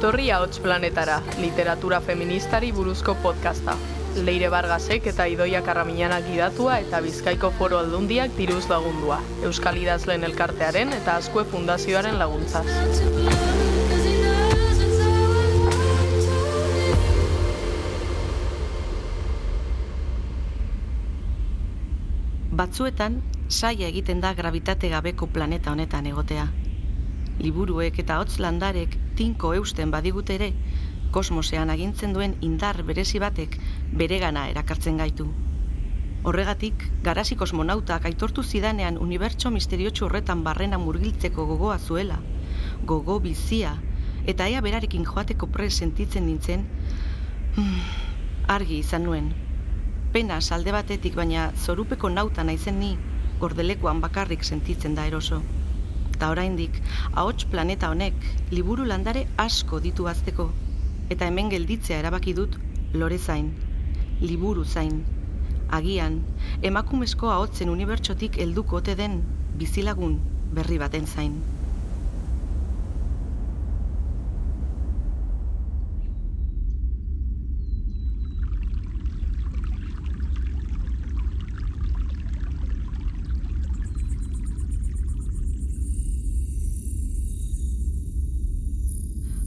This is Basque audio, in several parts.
Etorri ahots planetara, literatura feministari buruzko podcasta. Leire Bargasek eta Idoia Karramiñanak gidatua eta Bizkaiko Foro Aldundiak diruz lagundua. Euskal Idazleen Elkartearen eta Azkue Fundazioaren laguntzaz. Batzuetan, saia egiten da gravitate gabeko planeta honetan egotea. Liburuek eta hotz landarek tinko eusten badigute ere, kosmosean agintzen duen indar berezi batek beregana erakartzen gaitu. Horregatik, garasi kosmonautak aitortu zidanean unibertso misteriotsu horretan barrena murgiltzeko gogoa zuela, gogo bizia, eta ea berarekin joateko pre sentitzen nintzen, hmm, argi izan nuen. Pena salde batetik baina zorupeko nauta naizen ni, gordelekoan bakarrik sentitzen da eroso. Eta oraindik, ahots planeta honek liburu landare asko ditu azteko, eta hemen gelditzea erabaki dut lore zain, liburu zain. Agian, emakumezko ahotzen unibertsotik helduko ote den bizilagun berri baten zain.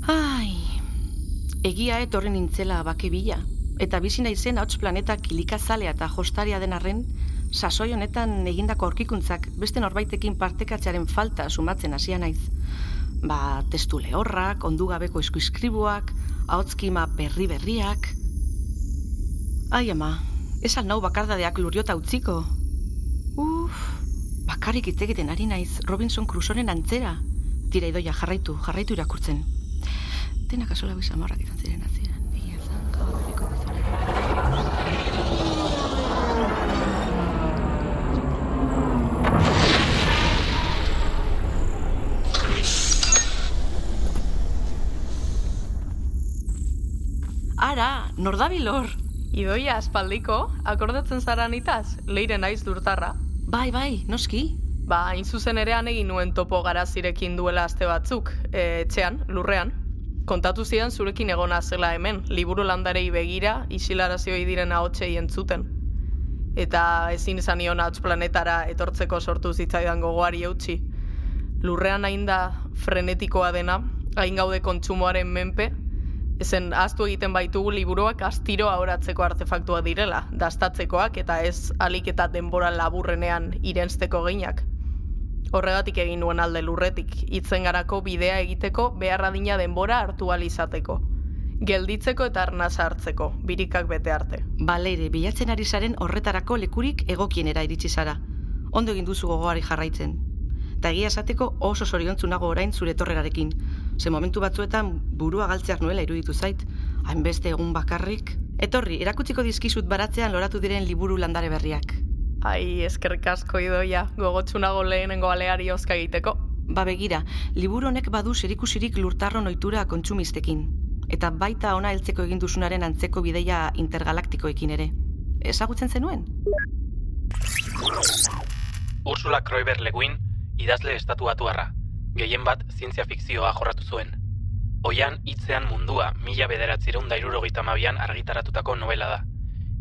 Ai, egia etorri nintzela bake bila, eta bizi naizen hauts planeta kilikazalea eta jostaria den arren, sasoi honetan egindako aurkikuntzak beste norbaitekin partekatzearen falta sumatzen hasia naiz. Ba, testu lehorrak, ondu gabeko eskuiskribuak, ahotskima berri berriak. Ai ama, esan nau bakardadeak luriota utziko. Uf, bakarrik hitz egiten ari naiz Robinson Crusoren antzera. Tira idoia jarraitu, jarraitu irakurtzen. Denak asola bizamarrak izan ziren Ara, nordabilor. Idoia aspaldiko, akordatzen zara nitaz, leire naiz durtarra. Bai, bai, noski. Ba, hain zuzen ere egin nuen topo garazirekin duela aste batzuk, e, etxean, lurrean. Kontatu zidan zurekin egona zela hemen, liburu landarei begira, isilarazioi diren ahotsei entzuten. Eta ezin izan nion hauts planetara etortzeko sortu zitzaidan gogoari eutxi. Lurrean hain da frenetikoa dena, hain gaude kontsumoaren menpe, ezen ahaztu egiten baitugu liburuak astiro ahoratzeko artefaktua direla, dastatzekoak eta ez alik eta denbora laburrenean irensteko geinak. Horregatik egin nuen alde lurretik, hitzen garako bidea egiteko beharra dina denbora hartu izateko. Gelditzeko eta arnasa hartzeko, birikak bete arte. Balere, bilatzen ari zaren horretarako lekurik egokienera iritsi zara. Ondo egin duzu gogoari jarraitzen. Eta egia esateko oso zoriontzunago orain zure torrerarekin. Ze momentu batzuetan burua galtzeak nuela iruditu zait. Hainbeste egun bakarrik. Etorri, erakutsiko dizkizut baratzean loratu diren liburu landare berriak. Ai, eskerrik asko idoia, gogotsunago lehenengo aleari oska egiteko. Ba begira, liburu honek badu serikusirik lurtarron ohitura kontsumistekin. Eta baita ona heltzeko egin duzunaren antzeko bideia intergalaktikoekin ere. Ezagutzen zenuen? Ursula Kreuber Leguin, idazle estatuatuarra, gehien zientzia fikzioa jorratu zuen. Oian hitzean mundua mila bederatzireun da argitaratutako novela da.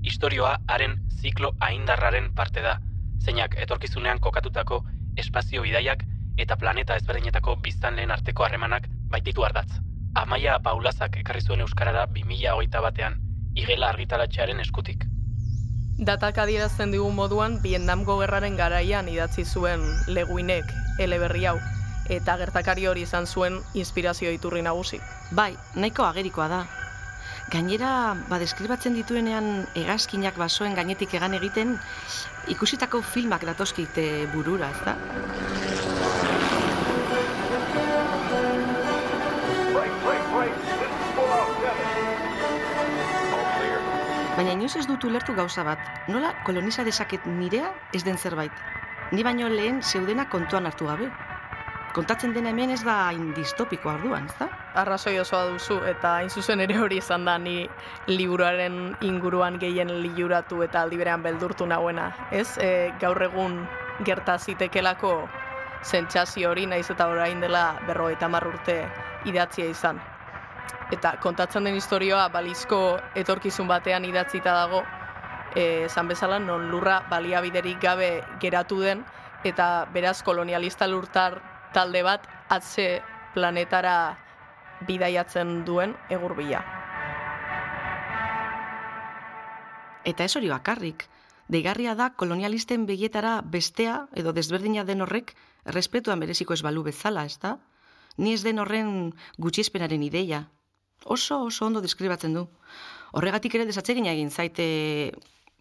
Historioa haren ziklo aindarraren parte da, zeinak etorkizunean kokatutako espazio bidaiak eta planeta ezberdinetako biztanleen arteko harremanak baititu ardatz. Amaia Paulazak ekarri zuen euskarara 2008 batean, igela argitaratxearen eskutik. Datak adierazten digu moduan, Vietnamgo gerraren garaian idatzi zuen leguinek eleberri hau, eta gertakari hori izan zuen inspirazio iturri nagusi. Bai, nahiko agerikoa da. Gainera, ba, deskribatzen dituenean hegazkinak basoen gainetik egan egiten, ikusitako filmak datoskite burura, ez da? Baina inoiz ez dut ulertu gauza bat, nola koloniza dezaket nirea ez den zerbait. Ni baino lehen zeudena kontuan hartu gabe. Kontatzen dena hemen ez da hain distopikoa orduan, ez da? Arrazoi osoa duzu, eta hain zuzen ere hori izan da ni liburuaren inguruan gehien liuratu eta aldi berean beldurtu nahuena. Ez, e, gaur egun gerta zitekelako sentsazio hori naiz eta orain dela berrogeita hamar urte idatzia izan. Eta kontatzen den historioa balizko etorkizun batean idatzita dago, e, zan bezala non lurra baliabiderik gabe geratu den, eta beraz kolonialista lurtar talde bat atze planetara bidaiatzen duen egurbila. Eta ez hori bakarrik, deigarria da kolonialisten begietara bestea edo desberdina den horrek respetuan mereziko ez balu bezala, ez da? Ni ez den horren gutxiespenaren ideia. Oso, oso ondo deskribatzen du. Horregatik ere desatzegin egin zaite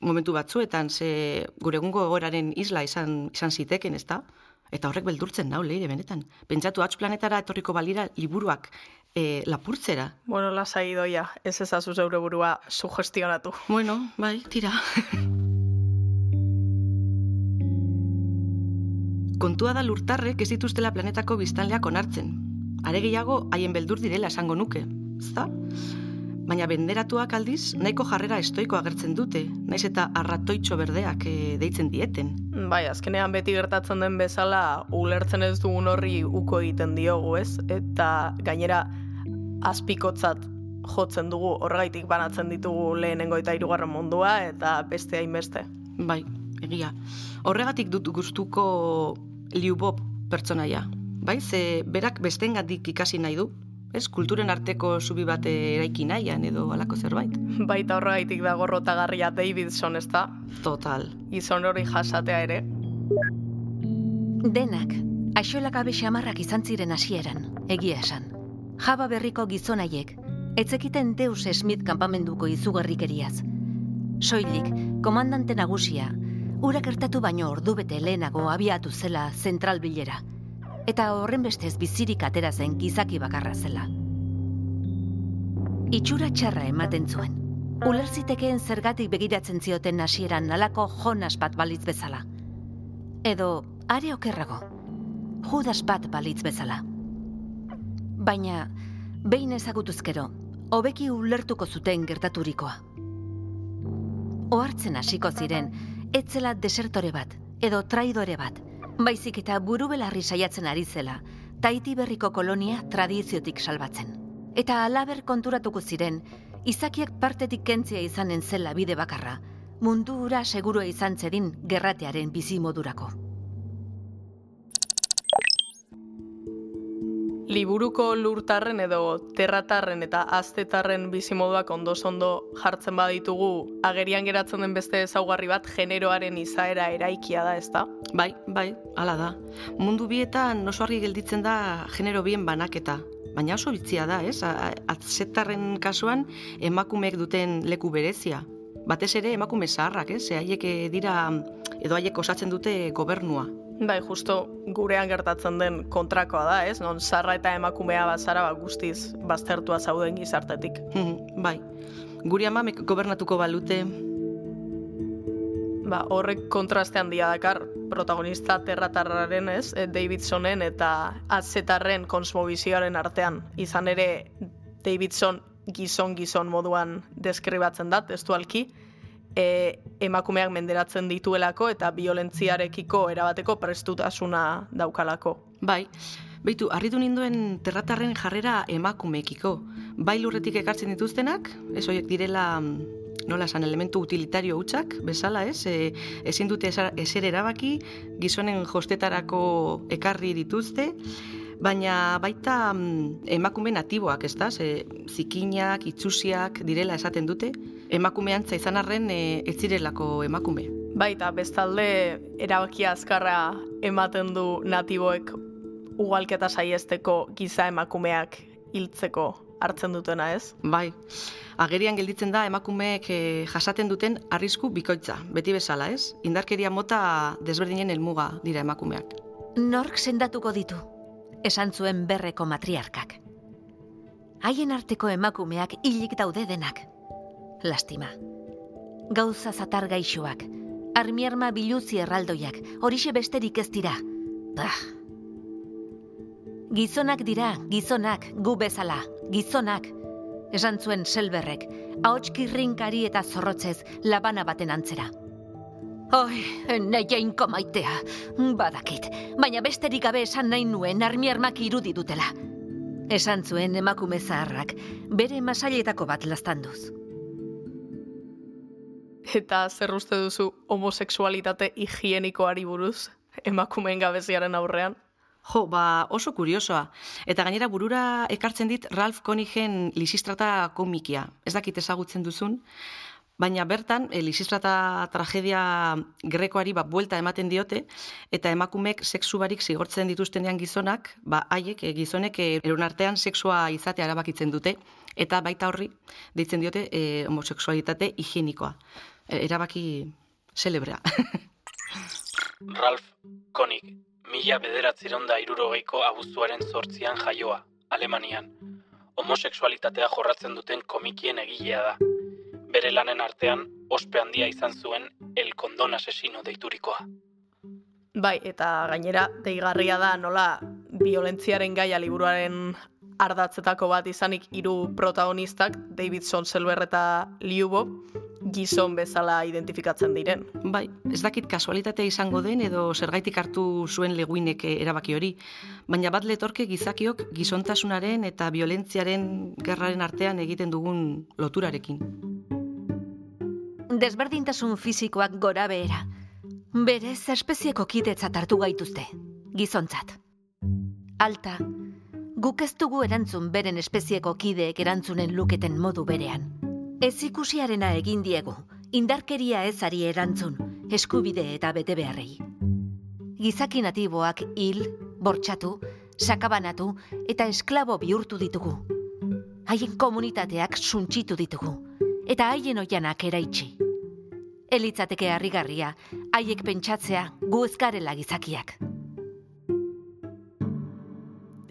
momentu batzuetan, ze gure egungo egoraren isla izan, izan ziteken, ez da? Eta horrek beldurtzen nau, leire, benetan. Pentsatu, hau planetara etorriko balira liburuak e, lapurtzera. Bueno, lasai doia, ez ezazu zeure burua sugestionatu. Bueno, bai, tira. Kontua da lurtarrek ez dituztela planetako biztanleak onartzen. Are gehiago, haien beldur direla esango nuke, ezta? Baina benderatuak aldiz, nahiko jarrera estoiko agertzen dute, naiz eta arratoitxo berdeak e, deitzen dieten. Bai, azkenean beti gertatzen den bezala, ulertzen ez dugun horri uko egiten diogu, ez? Eta gainera, azpikotzat jotzen dugu, horregaitik banatzen ditugu lehenengo eta hirugarren mundua, eta beste hainbeste. Bai, egia. Horregatik dut gustuko Liu Bob pertsonaia. Bai, ze berak bestengatik ikasi nahi du, ez, kulturen arteko zubi bate eraiki nahian edo alako zerbait. Baita horregaitik da gorrotagarria Davidson, ez da? Total. Izon hori jasatea ere. Denak, aixolak abe xamarrak izan ziren hasieran, egia esan. Jaba berriko gizonaiek, etzekiten Deus Smith kanpamenduko izugarrikeriaz. Soilik, komandante nagusia, urak ertatu baino ordu bete lehenago abiatu zela zentralbilera, eta horren bestez bizirik atera zen gizaki bakarra zela. Itxura txarra ematen zuen. Ulerzitekeen zergatik begiratzen zioten hasieran nalako jonas bat balitz bezala. Edo, are okerrago, judas bat balitz bezala. Baina, behin ezagutuzkero, hobeki ulertuko zuten gertaturikoa. Ohartzen hasiko ziren, etzela desertore bat, edo traidore bat, baizik eta buru belarri saiatzen ari zela, taiti berriko kolonia tradiziotik salbatzen. Eta alaber konturatuko ziren, izakiak partetik kentzia izanen zela bide bakarra, mundu ura segurua izan zedin gerratearen bizi Liburuko lurtarren edo terratarren eta aztetarren bizimoduak ondo ondo jartzen baditugu agerian geratzen den beste ezaugarri bat generoaren izaera eraikia da, ezta? Bai, bai, hala da. Mundu bietan oso argi gelditzen da genero bien banaketa. Baina oso bitzia da, ez? Atzetarren kasuan emakumeek duten leku berezia. Batez ere emakume zaharrak, ez? haiek dira edo haiek osatzen dute gobernua. Bai, justo gurean gertatzen den kontrakoa da, ez? Non zarra eta emakumea bazara ba, guztiz baztertua zauden gizartetik. bai, guri amamek gobernatuko balute. Ba, horrek kontraste handia dakar protagonista terratarraren, ez? E, Davidsonen eta atzetarren kosmobizioaren artean. Izan ere, Davidson gizon-gizon moduan deskribatzen da, testualki, e, emakumeak menderatzen dituelako eta violentziarekiko erabateko prestutasuna daukalako. Bai, Beitu, harritu ninduen terratarren jarrera emakumekiko. Bai lurretik ekartzen dituztenak, ez horiek direla nola esan elementu utilitario hutsak, bezala ez, e, ezin dute eser erabaki, gizonen jostetarako ekarri dituzte, baina baita mm, emakume natiboak, ez da, ze zikinak, itxusiak direla esaten dute, emakume antza izan arren e, ez zirelako emakume. Baita, bestalde erabakia azkarra ematen du natiboek ugalketa saiesteko giza emakumeak hiltzeko hartzen dutena, ez? Bai. Agerian gelditzen da emakumeek e, jasaten duten arrisku bikoitza, beti bezala, ez? Indarkeria mota desberdinen helmuga dira emakumeak. Nork sendatuko ditu? Esan zuen berreko matriarkak. Haien arteko emakumeak hilik daude denak. Lastima. Gauza zatar gaixoak, armierma biluzi erraldoiak, horixe besterik ez dira. Bah. Gizonak dira, gizonak, gu bezala, gizonak. Esan zuen selberrek, ahotskirrinkari eta zorrotzez labana baten antzera. Oi, nahi jainko maitea, badakit, baina besterik gabe esan nahi nuen armiermak irudi dutela. esan zuen emakume zaharrak, bere masailetako bat lastanduz. Eta zer uste duzu homosexualitate higienikoari buruz, emakumeen gabeziaren aurrean? Jo, ba, oso kuriosoa. Eta gainera burura ekartzen dit Ralph Konigen Lisistrata komikia. Ez dakit ezagutzen duzun, baina bertan e, Lisistrata tragedia grekoari ba, buelta ematen diote, eta emakumek sexu barik zigortzen dituztenean gizonak, ba, haiek, e, gizonek e, erun artean sexua izatea erabakitzen dute, eta baita horri deitzen diote e, homosexualitate higienikoa. E, erabaki celebrea. Ralph Konik, mila bederatziron da irurogeiko abuztuaren zortzian jaioa, Alemanian. Homosexualitatea jorratzen duten komikien egilea da. Bere lanen artean, ospe handia izan zuen el kondon asesino deiturikoa. Bai, eta gainera, deigarria da nola violentziaren gaia liburuaren ardatzetako bat izanik hiru protagonistak, David Sonselber eta Liubo, gizon bezala identifikatzen diren. Bai, ez dakit kasualitatea izango den edo zergaitik hartu zuen leguinek erabaki hori, baina bat letorke gizakiok gizontasunaren eta violentziaren gerraren artean egiten dugun loturarekin. Desberdintasun fisikoak gora behera. Berez espezieko kidetzat hartu gaituzte, gizontzat. Alta, guk ez dugu erantzun beren espezieko kideek erantzunen luketen modu berean. Ez ikusiarena egin diegu, indarkeria ezari erantzun, eskubide eta bete beharrei. Gizaki natiboak hil, bortxatu, sakabanatu eta esklabo bihurtu ditugu. Haien komunitateak suntsitu ditugu, eta haien oianak eraitsi. Elitzateke harrigarria, haiek pentsatzea gu ezkarela gizakiak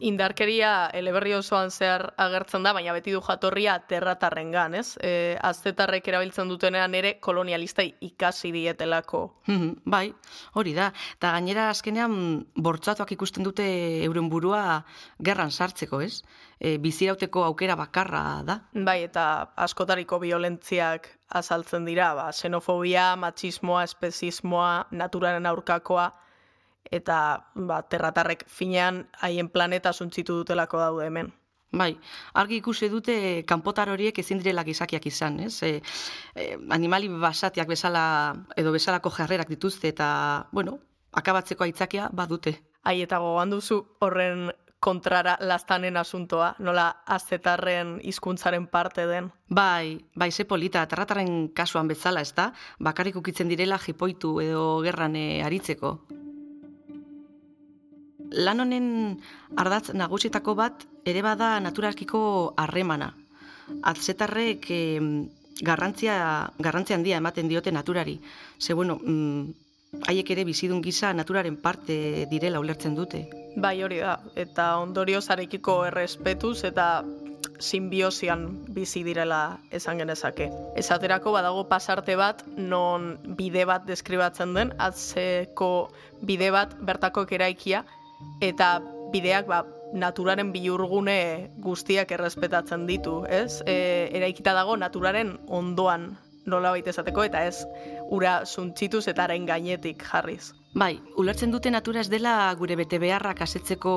indarkeria eleberri osoan zehar agertzen da, baina beti du jatorria terratarren gan, ez? E, aztetarrek erabiltzen dutenean ere kolonialista ikasi dietelako. Mhm, bai, hori da. Eta gainera azkenean bortzatuak ikusten dute euren burua gerran sartzeko, ez? E, bizirauteko aukera bakarra da. Bai, eta askotariko violentziak azaltzen dira, ba, xenofobia, machismoa, espezismoa, naturaren aurkakoa, eta ba, terratarrek finean haien planeta suntzitu dutelako daude hemen. Bai, argi ikusi dute kanpotar horiek ezin direla gizakiak izan, ez? E, e, animali basatiak bezala edo bezalako jarrerak dituzte eta, bueno, akabatzeko aitzakia badute. Ai, eta gogoan duzu horren kontrara lastanen asuntoa, nola azetarren hizkuntzaren parte den. Bai, bai, ze polita, terratarren kasuan bezala, ez da? Bakarrik ukitzen direla jipoitu edo gerran e, aritzeko lan honen ardatz nagusitako bat ere bada naturalkiko harremana. Atzetarrek e, garrantzia, garrantzia handia ematen diote naturari. Ze bueno, mm, haiek ere bizidun gisa naturaren parte direla ulertzen dute. Bai hori da, eta ondorio zarekiko errespetuz eta simbiosian bizi direla esan genezake. Esaterako badago pasarte bat non bide bat deskribatzen den, atzeko bide bat bertako eraikia, eta bideak ba, naturaren bihurgune guztiak errespetatzen ditu, ez? E, eraikita dago naturaren ondoan nola baita esateko, eta ez ura suntzituz eta haren gainetik jarriz. Bai, ulertzen dute natura ez dela gure bete beharrak asetzeko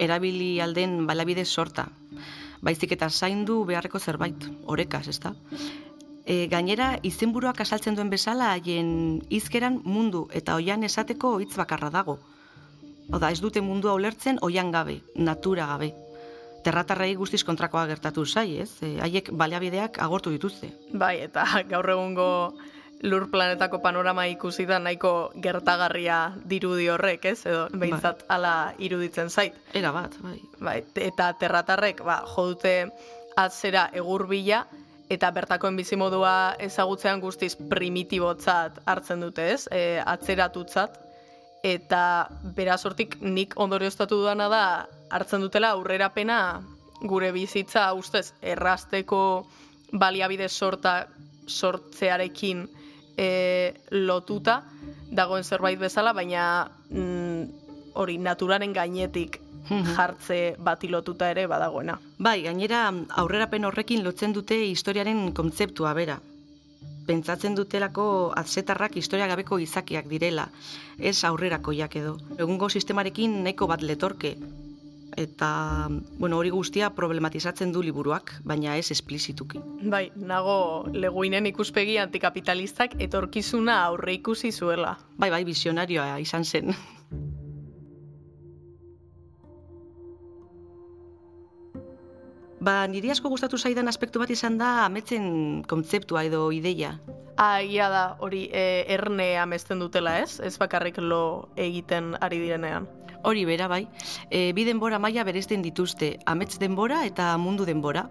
erabili alden balabide sorta. Baizik eta zaindu beharreko zerbait, orekaz, ezta? E, gainera, izenburuak asaltzen duen bezala, haien izkeran mundu eta oian esateko hitz bakarra dago. Oda, ez dute mundua ulertzen oian gabe, natura gabe. Terratarrei guztiz kontrakoa gertatu zai, ez? E, haiek baliabideak agortu dituzte. Bai, eta gaur egungo lur planetako panorama ikusi da nahiko gertagarria dirudi horrek, ez? Edo behintzat bai. ala iruditzen zait. Era bat, bai. bai eta terratarrek, ba, jodute atzera egurbila, eta bertakoen bizimodua ezagutzean guztiz primitibotzat hartzen dute, ez? E, atzeratutzat, eta berazortik nik ondorioztatu dudana da hartzen dutela aurrerapena gure bizitza ustez errasteko baliabide sorta sortzearekin e, lotuta dagoen zerbait bezala, baina mm, hori naturaren gainetik mhm. jartze bati lotuta ere badagoena. Bai, gainera aurrerapen horrekin lotzen dute historiaren kontzeptua bera pentsatzen dutelako atzetarrak historia gabeko izakiak direla, ez aurrerako jak edo. Egungo sistemarekin nahiko bat letorke. eta bueno, hori guztia problematizatzen du liburuak, baina ez esplizituki. Bai, nago leguinen ikuspegi antikapitalistak etorkizuna aurre ikusi zuela. Bai, bai, visionarioa izan zen. Ba, niri asko gustatu zaidan aspektu bat izan da ametzen kontzeptua edo ideia. Aia da, hori e, erne amesten dutela ez? Ez bakarrik lo egiten ari direnean. Hori bera bai, e, bi denbora maila beresten dituzte, amets denbora eta mundu denbora.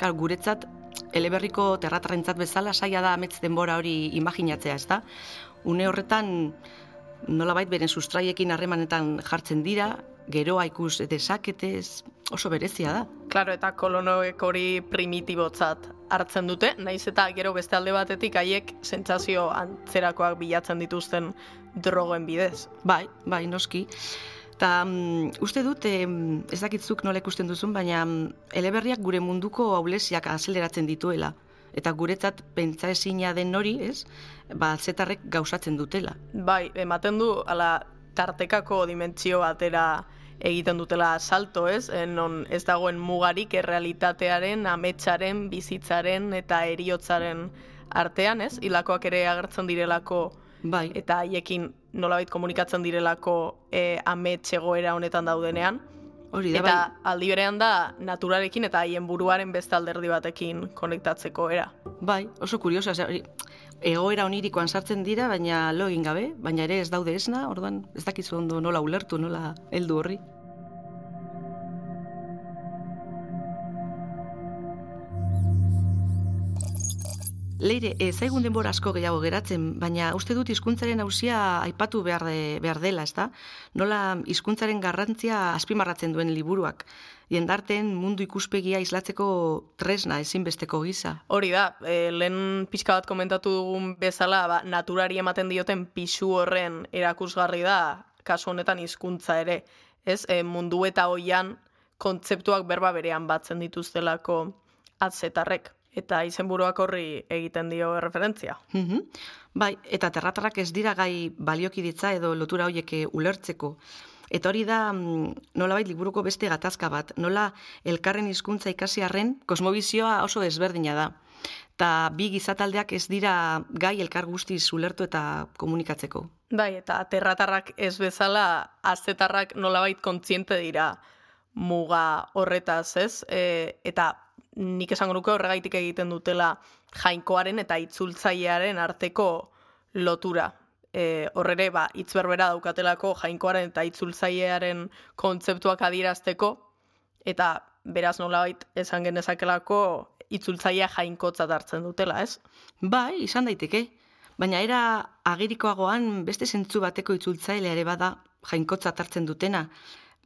Kar, guretzat, eleberriko terratarrentzat bezala saia da amets denbora hori imaginatzea, ez da? Une horretan, nolabait beren sustraiekin harremanetan jartzen dira, geroa ikus dezaketez, oso berezia da. Claro, eta kolonoek hori primitibotzat hartzen dute, naiz eta gero beste alde batetik haiek sentsazio antzerakoak bilatzen dituzten drogen bidez. Bai, bai, noski. Ta, um, uste dut, em, ez dakitzuk nola ikusten duzun, baina um, eleberriak gure munduko aulesiak azeleratzen dituela. Eta guretzat pentsa ezina den hori, ez? Ba, zetarrek gauzatzen dutela. Bai, ematen du, ala, tartekako dimentsio batera egiten dutela salto, ez? Non ez dagoen mugarik errealitatearen, ametsaren, bizitzaren eta eriotzaren artean, ez? Hilakoak ere agertzen direlako Bai, eta haiekin nolabait komunikatzen direlako e, amets egoera honetan daudenean. hori da, Eta bai. aldi berean da naturarekin eta haien buruaren beste alderdi batekin konektatzeko era. Bai, oso kuriosa, egoera onirikoan sartzen dira, baina lo egin gabe, baina ere ez daude esna, orduan ez dakizu ondo nola ulertu, nola heldu horri. Leire, ez zaigun denbora asko gehiago geratzen, baina uste dut hizkuntzaren hausia aipatu behar, de, behar dela, ezta? Nola hizkuntzaren garrantzia azpimarratzen duen liburuak. Jendarten mundu ikuspegia islatzeko tresna ezinbesteko gisa. Hori da, e, lehen pixka bat komentatu dugun bezala, ba, naturari ematen dioten pisu horren erakusgarri da, kasu honetan hizkuntza ere. Ez, e, mundu eta hoian kontzeptuak berba berean batzen dituztelako atzetarrek. Eta izenburuak horri egiten dio referentzia. Mhm. Bai, eta terratarrak ez dira gai baliokiditza edo lotura hoiek eh, ulertzeko. Eta hori da mm, nolabait liburuko beste gatazka bat, nola elkarren hizkuntza ikasi arren kosmobizioa oso desberdina da. Ta bi gizataldeak ez dira gai elkar guztiz ulertu eta komunikatzeko. Bai, eta terratarrak ez bezala, aztetarrak nolabait kontziente dira muga horretaz, ez? E, eta nik esango nuke horregaitik egiten dutela jainkoaren eta itzultzailearen arteko lotura. E, horrere, ba, hitz berbera daukatelako jainkoaren eta itzultzailearen kontzeptuak adierazteko, eta beraz nolabait esan genezakelako itzultzailea jainkotzat hartzen dutela, ez? Bai, izan daiteke. Baina era agirikoagoan beste zentzu bateko itzultzailea ere bada jainkotzat hartzen dutena.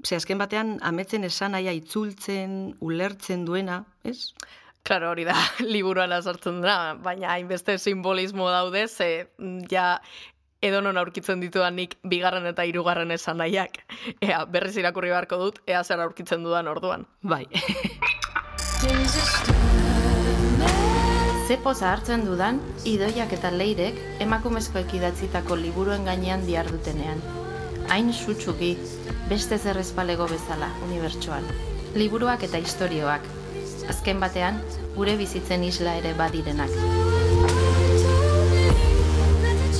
Ze azken batean ametzen esan naia itzultzen, ulertzen duena, ez? Claro, hori da, liburuan azartzen dena, baina hainbeste simbolismo daude, ze mm, ja edonon aurkitzen ditudanik bigarren eta hirugarren esan nahiak. Ea, berriz irakurri beharko dut, ea zer aurkitzen dudan orduan. Bai. Ze poza hartzen dudan, idoiak eta leirek emakumezkoek idatzitako liburuen gainean diardutenean. Hain sutsuki, beste zer espalego bezala, unibertsual. Liburuak eta istorioak. Azken batean, gure bizitzen isla ere badirenak.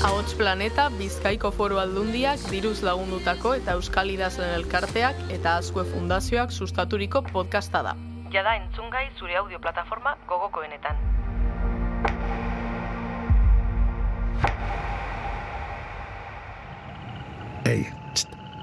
Ahots Planeta, Bizkaiko Foru Aldundiak, diruz lagundutako eta Euskal Idazlen Elkarteak eta Azkue Fundazioak sustaturiko podcasta da. Jada entzungai zure audio plataforma gogokoenetan. Ei,